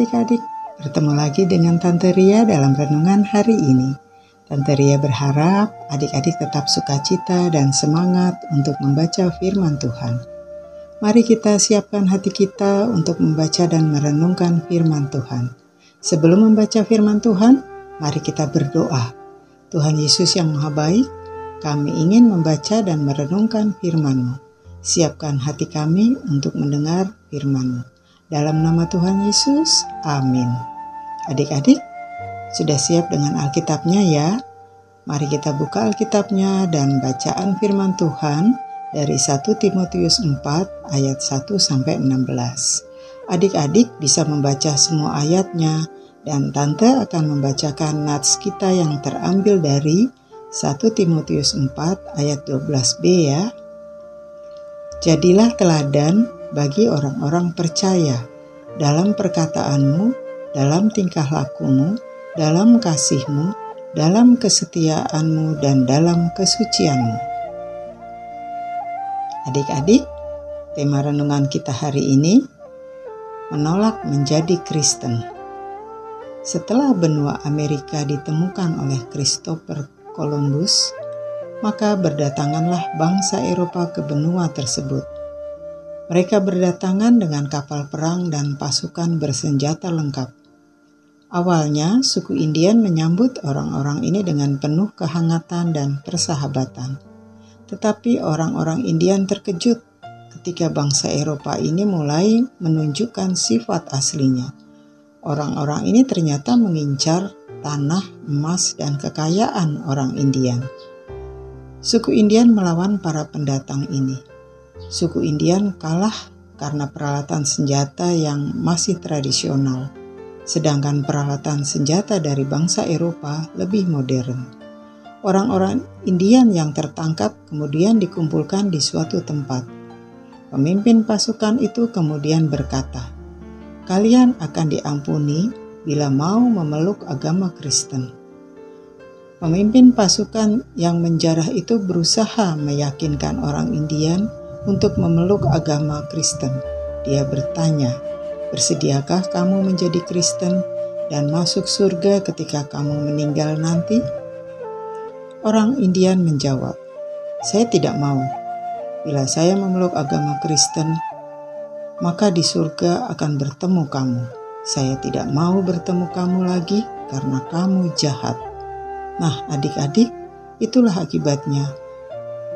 Adik-adik, bertemu lagi dengan Tante Ria dalam renungan hari ini. Tante Ria berharap adik-adik tetap sukacita dan semangat untuk membaca firman Tuhan. Mari kita siapkan hati kita untuk membaca dan merenungkan firman Tuhan. Sebelum membaca firman Tuhan, mari kita berdoa. Tuhan Yesus yang Maha Baik, kami ingin membaca dan merenungkan firman-Mu. Siapkan hati kami untuk mendengar firman-Mu. Dalam nama Tuhan Yesus, amin. Adik-adik, sudah siap dengan Alkitabnya ya? Mari kita buka Alkitabnya dan bacaan firman Tuhan dari 1 Timotius 4 ayat 1 sampai 16. Adik-adik bisa membaca semua ayatnya dan Tante akan membacakan nats kita yang terambil dari 1 Timotius 4 ayat 12b ya. Jadilah teladan bagi orang-orang percaya dalam perkataanmu, dalam tingkah lakumu, dalam kasihmu, dalam kesetiaanmu, dan dalam kesucianmu. Adik-adik, tema renungan kita hari ini menolak menjadi Kristen. Setelah benua Amerika ditemukan oleh Christopher Columbus, maka berdatanganlah bangsa Eropa ke benua tersebut mereka berdatangan dengan kapal perang dan pasukan bersenjata lengkap. Awalnya, suku Indian menyambut orang-orang ini dengan penuh kehangatan dan persahabatan. Tetapi orang-orang Indian terkejut ketika bangsa Eropa ini mulai menunjukkan sifat aslinya. Orang-orang ini ternyata mengincar tanah, emas, dan kekayaan orang Indian. Suku Indian melawan para pendatang ini suku Indian kalah karena peralatan senjata yang masih tradisional, sedangkan peralatan senjata dari bangsa Eropa lebih modern. Orang-orang Indian yang tertangkap kemudian dikumpulkan di suatu tempat. Pemimpin pasukan itu kemudian berkata, "Kalian akan diampuni bila mau memeluk agama Kristen." Pemimpin pasukan yang menjarah itu berusaha meyakinkan orang Indian untuk memeluk agama Kristen. Dia bertanya, "Bersediakah kamu menjadi Kristen dan masuk surga ketika kamu meninggal nanti?" Orang Indian menjawab, "Saya tidak mau. Bila saya memeluk agama Kristen, maka di surga akan bertemu kamu. Saya tidak mau bertemu kamu lagi karena kamu jahat." Nah, adik-adik, itulah akibatnya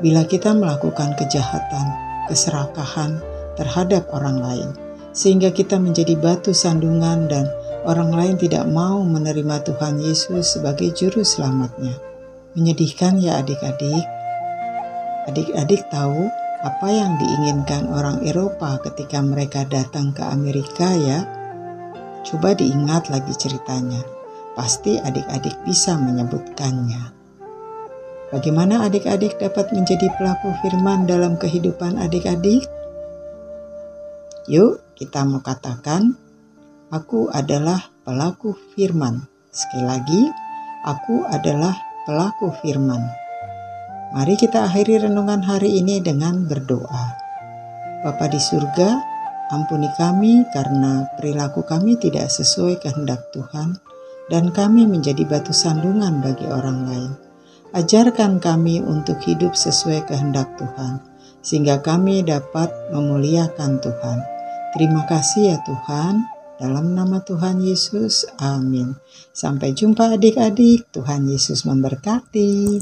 bila kita melakukan kejahatan, keserakahan terhadap orang lain, sehingga kita menjadi batu sandungan dan orang lain tidak mau menerima Tuhan Yesus sebagai juru selamatnya. Menyedihkan ya adik-adik. Adik-adik tahu apa yang diinginkan orang Eropa ketika mereka datang ke Amerika ya? Coba diingat lagi ceritanya. Pasti adik-adik bisa menyebutkannya. Bagaimana adik-adik dapat menjadi pelaku firman dalam kehidupan adik-adik? Yuk, kita mau katakan, "Aku adalah pelaku firman." Sekali lagi, "Aku adalah pelaku firman." Mari kita akhiri renungan hari ini dengan berdoa. Bapa di surga, ampuni kami karena perilaku kami tidak sesuai kehendak Tuhan dan kami menjadi batu sandungan bagi orang lain. Ajarkan kami untuk hidup sesuai kehendak Tuhan, sehingga kami dapat memuliakan Tuhan. Terima kasih ya Tuhan. Dalam nama Tuhan Yesus, amin. Sampai jumpa adik-adik. Tuhan Yesus memberkati.